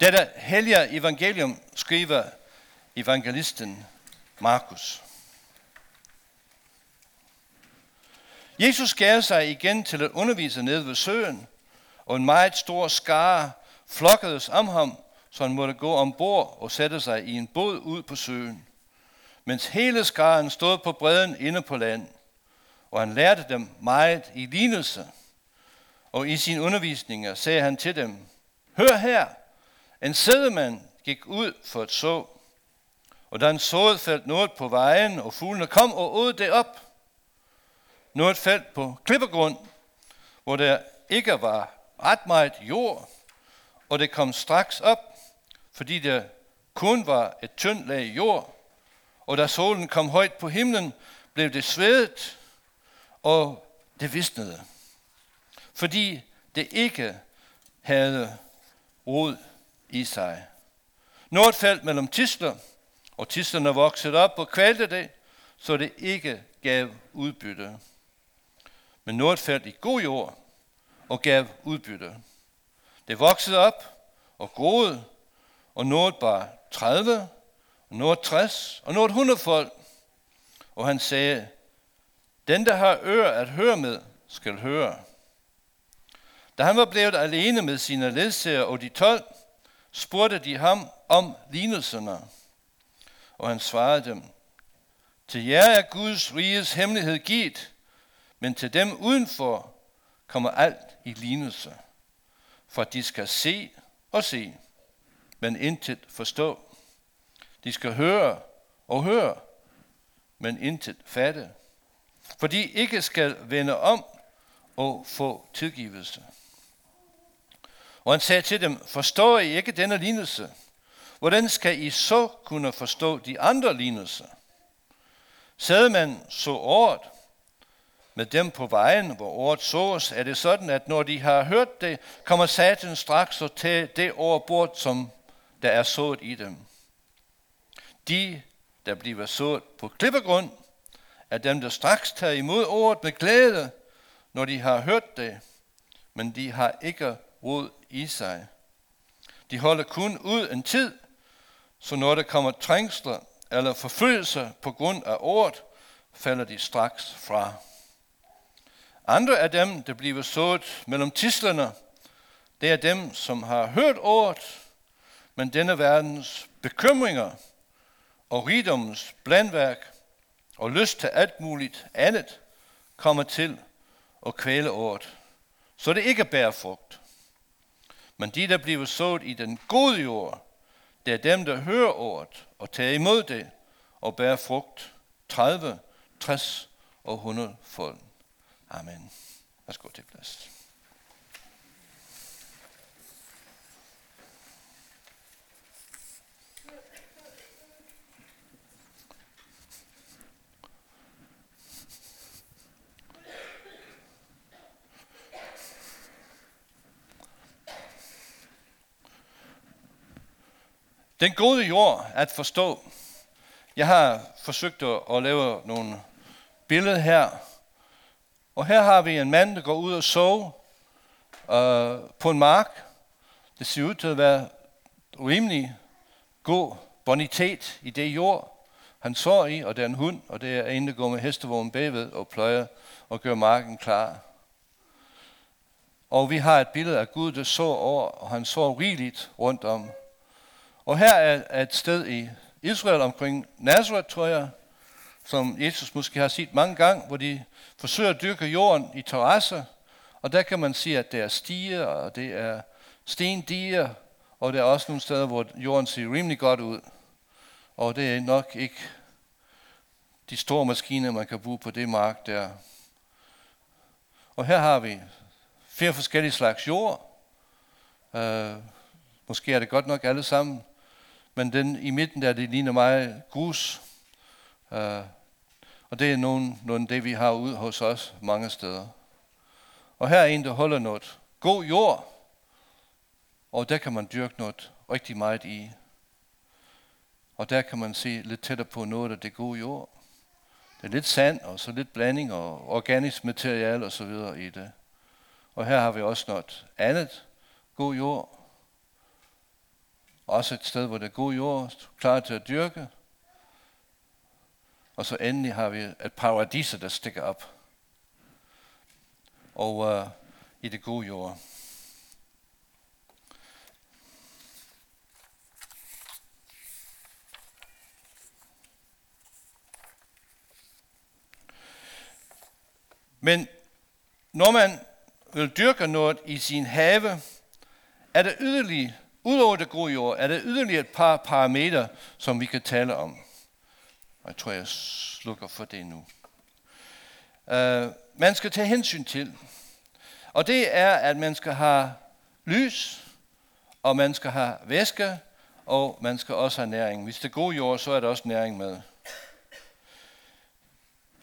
Dette hellige evangelium skriver evangelisten Markus. Jesus gav sig igen til at undervise nede ved søen, og en meget stor skare flokkedes om ham, så han måtte gå ombord og sætte sig i en båd ud på søen, mens hele skaren stod på bredden inde på land, og han lærte dem meget i lignelse. Og i sin undervisninger sagde han til dem, Hør her, en sædemand gik ud for at så, og da han såede faldt noget på vejen, og fuglene kom og åd det op. Noget faldt på klippegrund, hvor der ikke var ret meget jord, og det kom straks op, fordi der kun var et tyndt lag jord, og da solen kom højt på himlen, blev det svedet, og det visnede, fordi det ikke havde rod i sig. Noget faldt mellem tisler, og tislerne voksede op og kvalte det, så det ikke gav udbytte. Men noget faldt i god jord og gav udbytte. Det voksede op og groede, og noget bare 30, og noget 60, og noget 100 folk. Og han sagde, den der har øre at høre med, skal høre. Da han var blevet alene med sine ledsager og de 12, spurgte de ham om lignelserne. Og han svarede dem, til jer er Guds riges hemmelighed givet, men til dem udenfor kommer alt i lignelse, for de skal se og se, men intet forstå. De skal høre og høre, men intet fatte, for de ikke skal vende om og få tilgivelse. Og han sagde til dem, forstår I ikke denne lignelse? Hvordan skal I så kunne forstå de andre lignelser? Sad man så året med dem på vejen, hvor året sås, er det sådan, at når de har hørt det, kommer satan straks og tager det over bort, som der er sået i dem. De, der bliver sået på klippegrund, er dem, der straks tager imod ordet med glæde, når de har hørt det, men de har ikke rod i sig. De holder kun ud en tid, så når der kommer trængsler eller forfølgelser på grund af ordet, falder de straks fra. Andre af dem, der bliver sået mellem tislerne, det er dem, som har hørt ordet, men denne verdens bekymringer og rigdommens blandværk og lyst til alt muligt andet kommer til at kvæle ordet, så det ikke bærer frugt. Men de, der bliver sået i den gode jord, det er dem, der hører ordet og tager imod det og bærer frugt 30, 60 og 100 fold. Amen. Værsgo til plads. Den gode jord at forstå. Jeg har forsøgt at lave nogle billeder her. Og her har vi en mand, der går ud og så øh, på en mark. Det ser ud til at være rimelig god bonitet i det jord, han så i, og det er en hund, og det er en, der går med hestevognen bagved og pløjer og gør marken klar. Og vi har et billede af Gud, der så over, og han så rigeligt rundt om. Og her er et sted i Israel omkring Nazareth, tror jeg, som Jesus måske har set mange gange, hvor de forsøger at dyrke jorden i terrasser. Og der kan man se, at det er stiger, og det er stendiger, og der er også nogle steder, hvor jorden ser rimelig godt ud. Og det er nok ikke de store maskiner, man kan bruge på det mark der. Og her har vi fire forskellige slags jord. Uh, måske er det godt nok alle sammen men den i midten der, det ligner meget grus. Uh, og det er nogen, nogen det, vi har ude hos os mange steder. Og her er en, der holder noget god jord, og der kan man dyrke noget rigtig meget i. Og der kan man se lidt tættere på noget af det gode jord. Det er lidt sand, og så lidt blanding og organisk materiale og så videre i det. Og her har vi også noget andet god jord. Også et sted, hvor det er god jord, klar til at dyrke. Og så endelig har vi et paradis, der stikker op. Og uh, i det gode jord. Men når man vil dyrke noget i sin have, er der yderligere, udover det gode jord, er der yderligere et par parametre, som vi kan tale om. Jeg tror, jeg slukker for det nu. Uh, man skal tage hensyn til. Og det er, at man skal have lys, og man skal have væske, og man skal også have næring. Hvis det er god jord, så er der også næring med.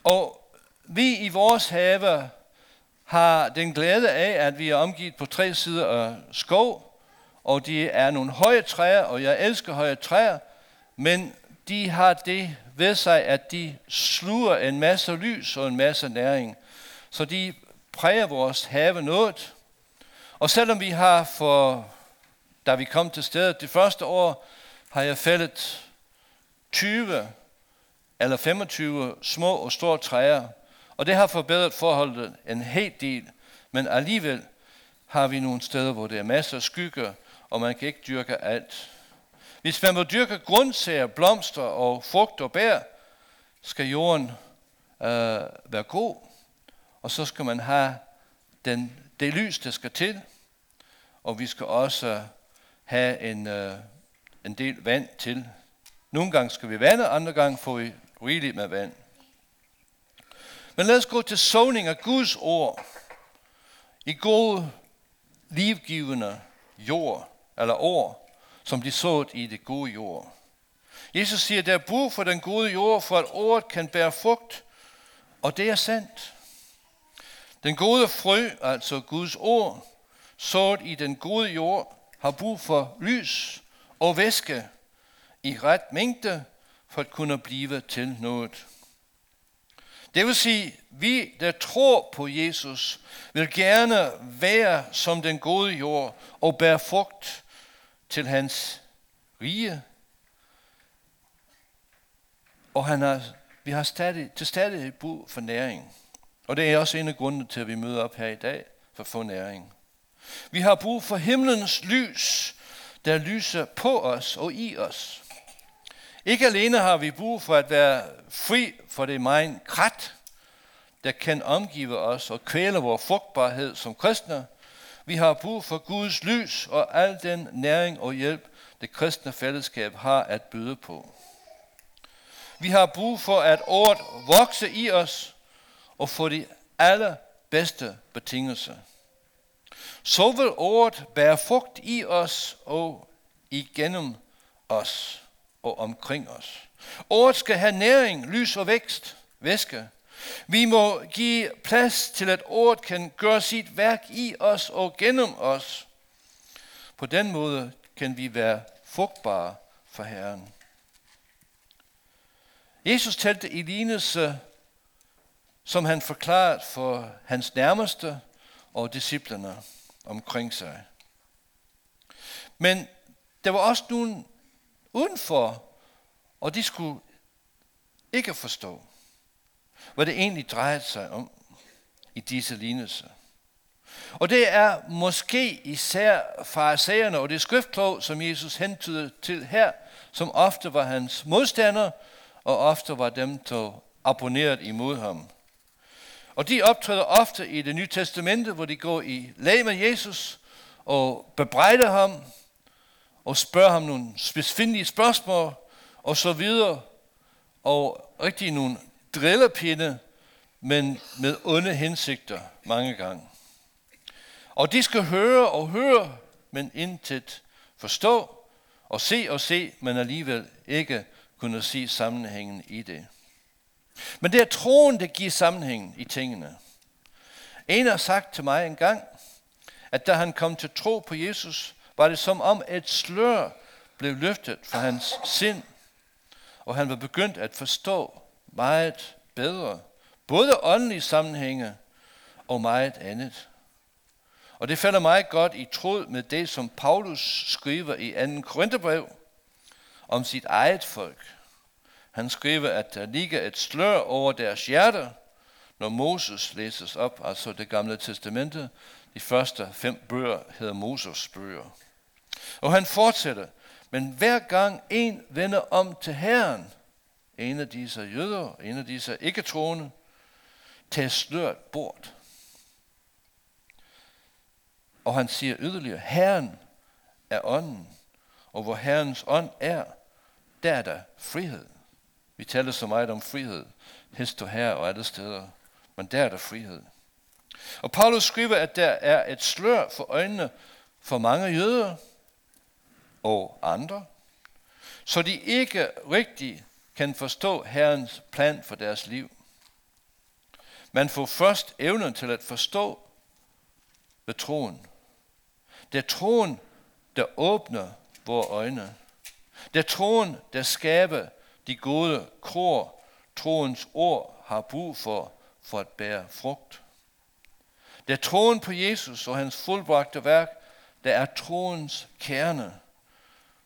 Og vi i vores have har den glæde af, at vi er omgivet på tre sider af skov, og de er nogle høje træer, og jeg elsker høje træer, men de har det ved sig, at de sluger en masse lys og en masse næring. Så de præger vores have noget. Og selvom vi har for, da vi kom til stedet det første år, har jeg fældet 20 eller 25 små og store træer, og det har forbedret forholdet en hel del, men alligevel har vi nogle steder, hvor der er masser af skygger, og man kan ikke dyrke alt. Hvis man vil dyrke grøntsager, blomster og frugt og bær, skal jorden øh, være god, og så skal man have den, det lys, der skal til, og vi skal også have en, øh, en del vand til. Nogle gange skal vi vande, andre gange får vi rigeligt med vand. Men lad os gå til såning af Guds ord i god, livgivende jord, eller ord, som de sået i det gode jord. Jesus siger, der er brug for den gode jord, for at ordet kan bære frugt, og det er sandt. Den gode frø, altså Guds ord, sået i den gode jord, har brug for lys og væske i ret mængde, for at kunne blive til noget. Det vil sige, vi, der tror på Jesus, vil gerne være som den gode jord og bære frugt til hans rige. Og han har, vi har stadig, til stadig brug for næring. Og det er også en af grundene til, at vi møder op her i dag for at få næring. Vi har brug for himlens lys, der lyser på os og i os. Ikke alene har vi brug for at være fri for det meget krat, der kan omgive os og kvæle vores frugtbarhed som kristne. Vi har brug for Guds lys og al den næring og hjælp, det kristne fællesskab har at byde på. Vi har brug for, at ordet vokse i os og få de allerbedste betingelser. Så vil ordet bære frugt i os og igennem os og omkring os. Ordet skal have næring, lys og vækst, væske. Vi må give plads til, at ordet kan gøre sit værk i os og gennem os. På den måde kan vi være frugtbare for Herren. Jesus talte i lignelse, som han forklarede for hans nærmeste og disciplerne omkring sig. Men der var også nogen udenfor, og de skulle ikke forstå, hvad det egentlig drejede sig om i disse lignelser. Og det er måske især farisæerne og det skriftklog, som Jesus hentyder til her, som ofte var hans modstandere, og ofte var dem, der abonneret imod ham. Og de optræder ofte i det nye testamente, hvor de går i lag med Jesus og bebrejder ham og spørger ham nogle specifikke spørgsmål og så videre. Og rigtig nogle drillerpinde, men med onde hensigter mange gange. Og de skal høre og høre, men intet forstå, og se og se, men alligevel ikke kunne se sammenhængen i det. Men det er troen, der giver sammenhængen i tingene. En har sagt til mig en gang, at da han kom til tro på Jesus, var det som om et slør blev løftet fra hans sind, og han var begyndt at forstå meget bedre, både åndelige sammenhænge og meget andet. Og det falder meget godt i tråd med det, som Paulus skriver i 2. Korintherbrev om sit eget folk. Han skriver, at der ligger et slør over deres hjerter, når Moses læses op, altså det gamle testamente. De første fem bøger hedder Moses bøger. Og han fortsætter, men hver gang en vender om til Herren, en af disse jøder, en af disse ikke-troende, tager sløret bort. Og han siger yderligere, Herren er ånden, og hvor Herrens ånd er, der er der frihed. Vi taler så meget om frihed, hest og her og alle steder, men der er der frihed. Og Paulus skriver, at der er et slør for øjnene for mange jøder og andre, så de ikke rigtig kan forstå Herrens plan for deres liv. Man får først evnen til at forstå ved troen. Det er troen, der åbner vores øjne. Det er troen, der skaber de gode kror, troens ord har brug for, for at bære frugt. Det er troen på Jesus og hans fuldbragte værk, der er troens kerne,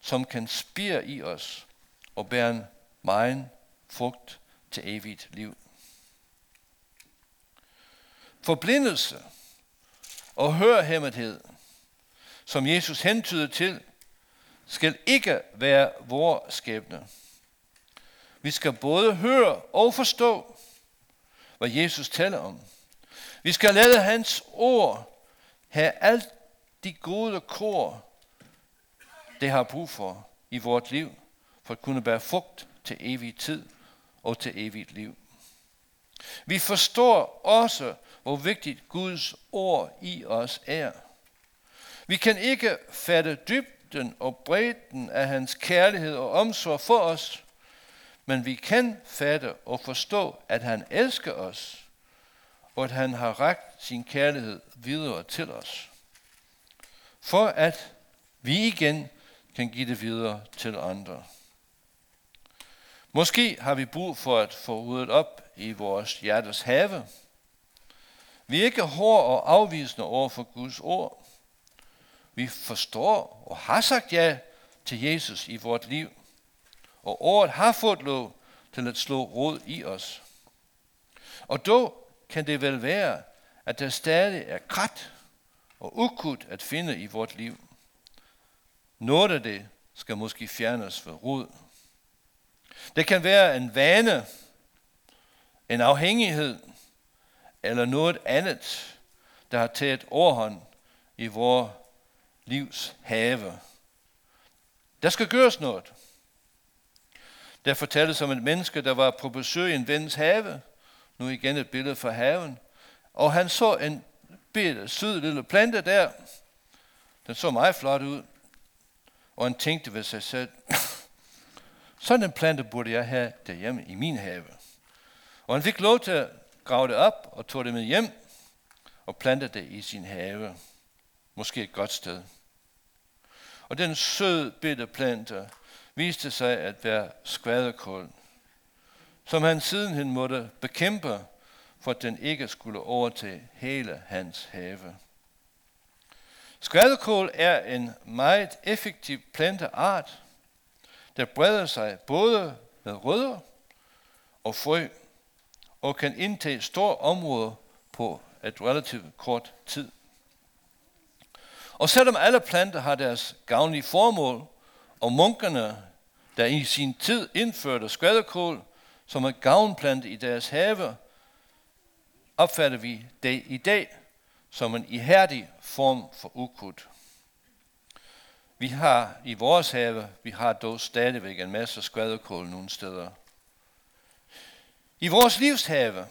som kan spire i os og bære en megen frugt til evigt liv. Forblindelse og hørhemmethed, som Jesus hentyder til, skal ikke være vores skæbne. Vi skal både høre og forstå, hvad Jesus taler om. Vi skal lade hans ord have alt de gode kor, det har brug for i vort liv, for at kunne bære frugt til evig tid og til evigt liv. Vi forstår også, hvor vigtigt Guds ord i os er. Vi kan ikke fatte dybden og bredden af hans kærlighed og omsorg for os, men vi kan fatte og forstå, at han elsker os, og at han har rakt sin kærlighed videre til os. For at vi igen kan give det videre til andre. Måske har vi brug for at få ryddet op i vores hjertes have. Vi er ikke hårde og afvisende over for Guds ord. Vi forstår og har sagt ja til Jesus i vort liv. Og ordet har fået lov til at slå rod i os. Og dog kan det vel være, at der stadig er krat og ukut at finde i vort liv. Noget af det skal måske fjernes ved rod. Det kan være en vane, en afhængighed eller noget andet, der har taget overhånd i vores livs have. Der skal gøres noget. Der fortælles om et menneske, der var på besøg i en vens have. Nu igen et billede fra haven. Og han så en bitte, sød lille plante der. Den så meget flot ud. Og han tænkte ved sig selv, sådan en plante burde jeg have derhjemme i min have. Og han fik lov til at grave det op og tog det med hjem og plantede det i sin have. Måske et godt sted. Og den sød bitte plante viste sig at være skvaderkål, som han sidenhen måtte bekæmpe, for at den ikke skulle overtage hele hans have. Skvaderkål er en meget effektiv planteart, der breder sig både med rødder og frø, og kan indtage store områder på et relativt kort tid. Og selvom alle planter har deres gavnlige formål, og munkerne, der i sin tid indførte skvaderkål som en gavnplante i deres have, opfatter vi det i dag som en ihærdig form for ukrudt. Vi har i vores have, vi har dog stadigvæk en masse skvaderkål nogle steder. I vores livshave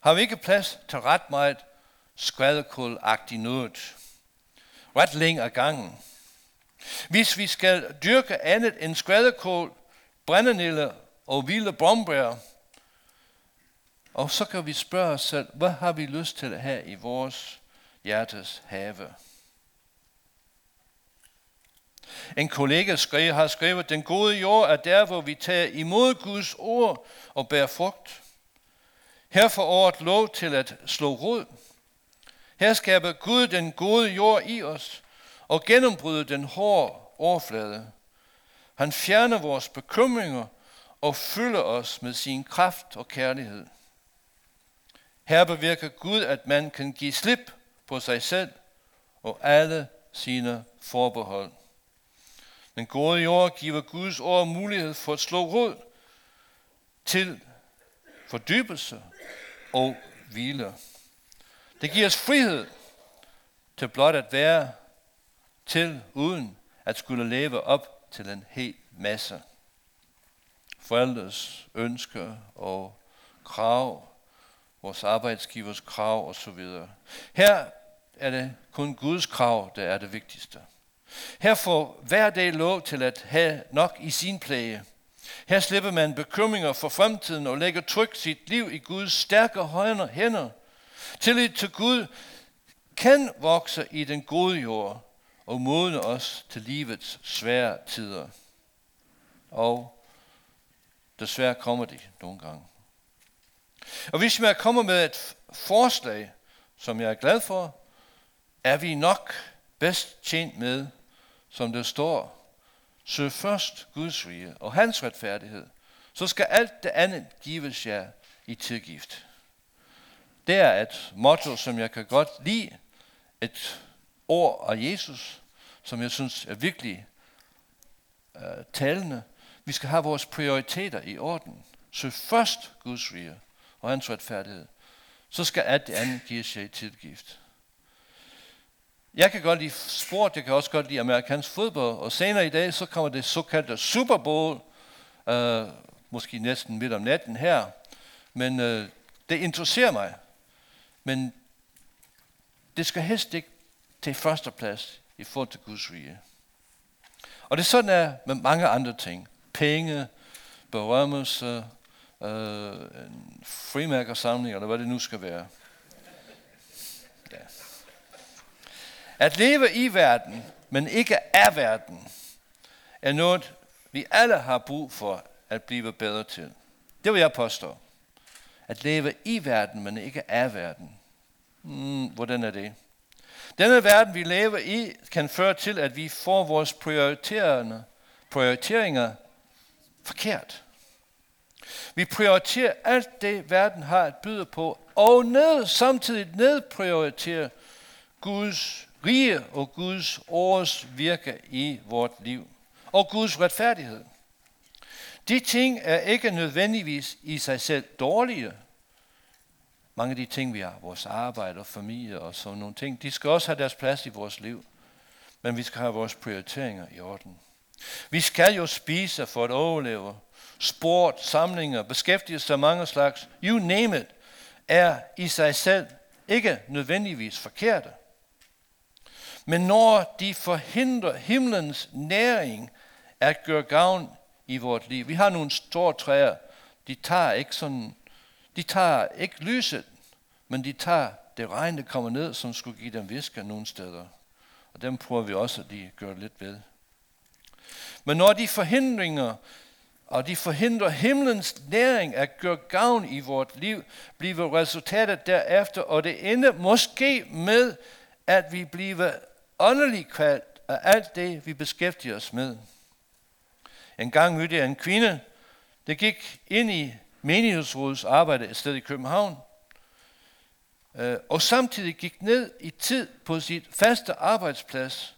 har vi ikke plads til ret meget skvaderkålagtigt noget. Ret længe af gangen. Hvis vi skal dyrke andet end skvaderkål, brændenille og vilde brombær, og så kan vi spørge os selv, hvad har vi lyst til at have i vores hjertes have? En kollega skrev, har skrevet, den gode jord er der, hvor vi tager imod Guds ord og bærer frugt. Her får året lov til at slå rod. Her skaber Gud den gode jord i os og gennembryder den hårde overflade. Han fjerner vores bekymringer og fylder os med sin kraft og kærlighed. Her bevirker Gud, at man kan give slip på sig selv og alle sine forbehold. Den gode jord giver Guds ord mulighed for at slå rod til fordybelse og hvile. Det giver os frihed til blot at være til, uden at skulle leve op til en hel masse. Forældres ønsker og krav, vores arbejdsgivers krav osv. Her er det kun Guds krav, der er det vigtigste. Her får hver dag lov til at have nok i sin plage. Her slipper man bekymringer for fremtiden og lægger tryk sit liv i Guds stærke hænder. Tillid til Gud kan vokse i den gode jord og modne os til livets svære tider. Og desværre kommer de nogle gange. Og hvis man kommer med et forslag, som jeg er glad for, er vi nok bedst tjent med, som det står, søg først Guds rige og hans retfærdighed, så skal alt det andet gives jer i tilgift. Det er et motto, som jeg kan godt lide, et ord af Jesus, som jeg synes er virkelig uh, talende. Vi skal have vores prioriteter i orden. Søg først Guds rige og hans retfærdighed. Så skal alt det andet gives jer i tilgift. Jeg kan godt lide sport, jeg kan også godt lide amerikansk fodbold, og senere i dag, så kommer det såkaldte Super Bowl, øh, måske næsten midt om natten her, men øh, det interesserer mig. Men det skal helst ikke til førsteplads i forhold til Guds rige. Og det er sådan er med mange andre ting. Penge, berømmelse, øh, en frimærkersamling, eller hvad det nu skal være. Ja. At leve i verden, men ikke af verden, er noget, vi alle har brug for at blive bedre til. Det vil jeg påstå. At leve i verden, men ikke af verden. Hmm, hvordan er det? Denne verden, vi lever i, kan føre til, at vi får vores prioriteringer, prioriteringer forkert. Vi prioriterer alt det, verden har at byde på, og ned, samtidig nedprioriterer Guds rige og Guds års virke i vort liv. Og Guds retfærdighed. De ting er ikke nødvendigvis i sig selv dårlige, mange af de ting, vi har, vores arbejde og familie og sådan nogle ting, de skal også have deres plads i vores liv. Men vi skal have vores prioriteringer i orden. Vi skal jo spise for at overleve. Sport, samlinger, beskæftigelse af mange slags, you name it, er i sig selv ikke nødvendigvis forkerte. Men når de forhindrer himlens næring at gøre gavn i vort liv. Vi har nogle store træer, de tager ikke sådan de tager ikke lyset, men de tager det regn, der kommer ned, som skulle give dem visker nogle steder. Og dem prøver vi også at de gør lidt ved. Men når de forhindringer, og de forhindrer himlens næring at gøre gavn i vort liv, bliver resultatet derefter, og det ender måske med, at vi bliver åndelig kvalt af alt det, vi beskæftiger os med. En gang mødte jeg en kvinde, der gik ind i menighedsrådets arbejde et sted i København, øh, og samtidig gik ned i tid på sit faste arbejdsplads,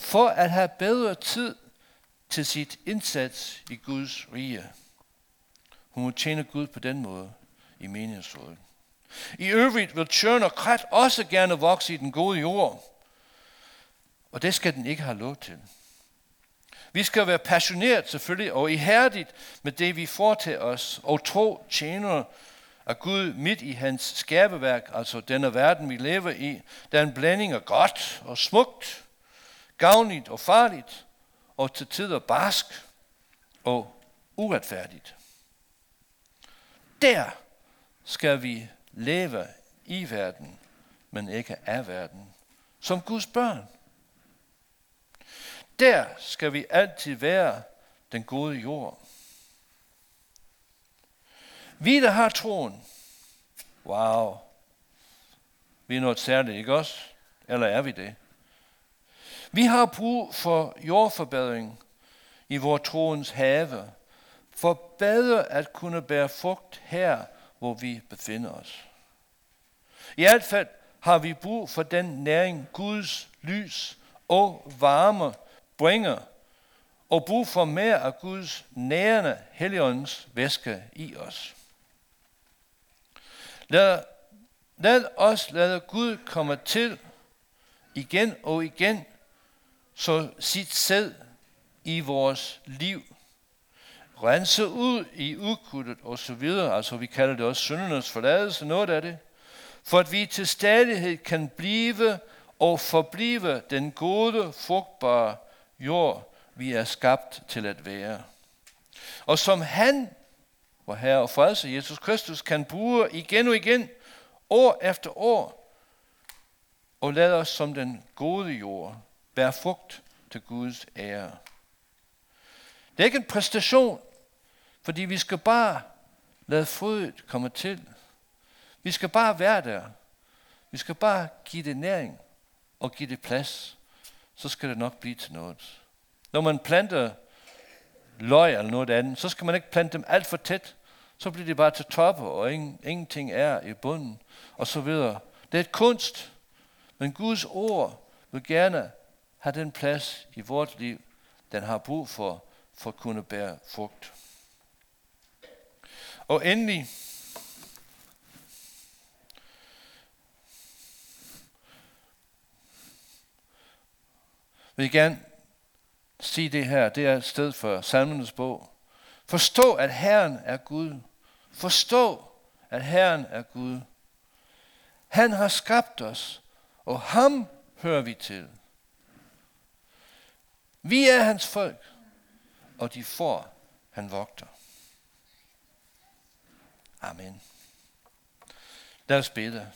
for at have bedre tid til sit indsats i Guds rige. Hun må tjene Gud på den måde i menighedsrådet. I øvrigt vil tjørn og krat også gerne vokse i den gode jord. Og det skal den ikke have lov til. Vi skal være passioneret selvfølgelig og ihærdigt med det, vi foretager os, og tro tjener af Gud midt i hans skaberværk, altså denne verden, vi lever i. Der er en blanding af godt og smukt, gavnligt og farligt, og til tider barsk og uretfærdigt. Der skal vi leve i verden, men ikke af verden, som Guds børn. Der skal vi altid være den gode jord. Vi, der har troen, wow, Vi er noget særligt, ikke også? Eller er vi det? Vi har brug for jordforbedring i vores troens have, for bedre at kunne bære frugt her, hvor vi befinder os. I alt fald har vi brug for den næring, Guds lys og varme bringer, og brug for mere af Guds nærende Helligåndens væske i os. Lad, lad os lade Gud komme til igen og igen, så sit sæd i vores liv. Rense ud i ukuddet og så videre, altså vi kalder det også syndernes forladelse, noget af det, for at vi til stadighed kan blive og forblive den gode, frugtbare jord, vi er skabt til at være. Og som han, hvor Herre og Frelser Jesus Kristus, kan bruge igen og igen, år efter år, og lad os som den gode jord bære frugt til Guds ære. Det er ikke en præstation, fordi vi skal bare lade frøet komme til. Vi skal bare være der. Vi skal bare give det næring og give det plads. Så skal det nok blive til noget. Når man planter løg eller noget andet, så skal man ikke plante dem alt for tæt. Så bliver de bare til toppe, og ingen, ingenting er i bunden, og så videre. Det er et kunst, men Guds ord vil gerne have den plads i vort liv, den har brug for, for at kunne bære frugt. Og endelig, vil jeg gerne sige det her. Det er et sted for salmenes bog. Forstå, at Herren er Gud. Forstå, at Herren er Gud. Han har skabt os, og ham hører vi til. Vi er hans folk, og de får, han vogter. Amen. Lad os bede.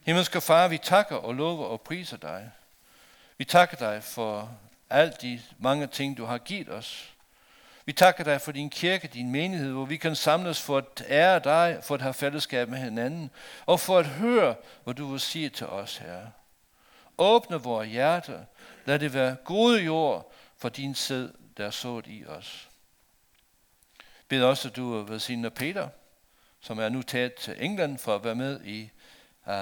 Himmelske Far, vi takker og lover og priser dig. Vi takker dig for alle de mange ting, du har givet os. Vi takker dig for din kirke, din menighed, hvor vi kan samles for at ære dig, for at have fællesskab med hinanden, og for at høre, hvad du vil sige til os, her. Åbne vores hjerter. Lad det være gode jord for din sæd, der er sået i os. Bed også, at du vil Peter, som er nu taget til England for at være med i uh,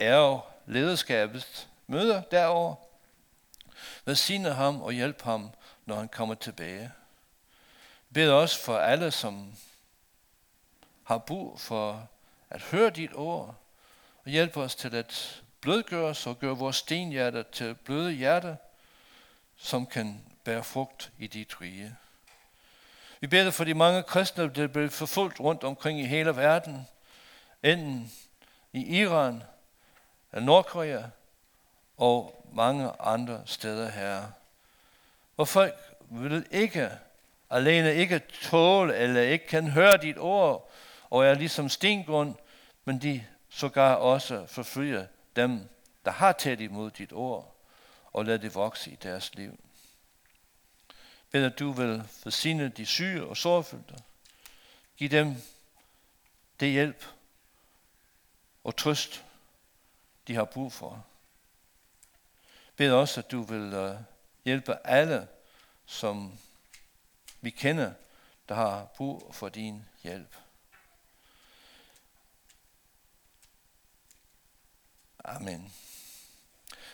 ære lederskabet møder derovre. Velsigne ham og hjælp ham, når han kommer tilbage. Bed også for alle, som har brug for at høre dit ord, og hjælp os til at blødgøre os og gøre vores stenhjerte til bløde hjerte, som kan bære frugt i dit rige. Vi beder for de mange kristne, der bliver forfulgt rundt omkring i hele verden, enten i Iran, eller Nordkorea, og mange andre steder her. Hvor folk vil ikke, alene ikke tåle, eller ikke kan høre dit ord, og er ligesom stengrund, men de sågar også forfølger dem, der har taget imod dit ord, og lad det vokse i deres liv. Bed at du vil forsigne de syge og sårfyldte. Giv dem det hjælp og trøst, de har brug for beder også, at du vil øh, hjælpe alle, som vi kender, der har brug for din hjælp. Amen.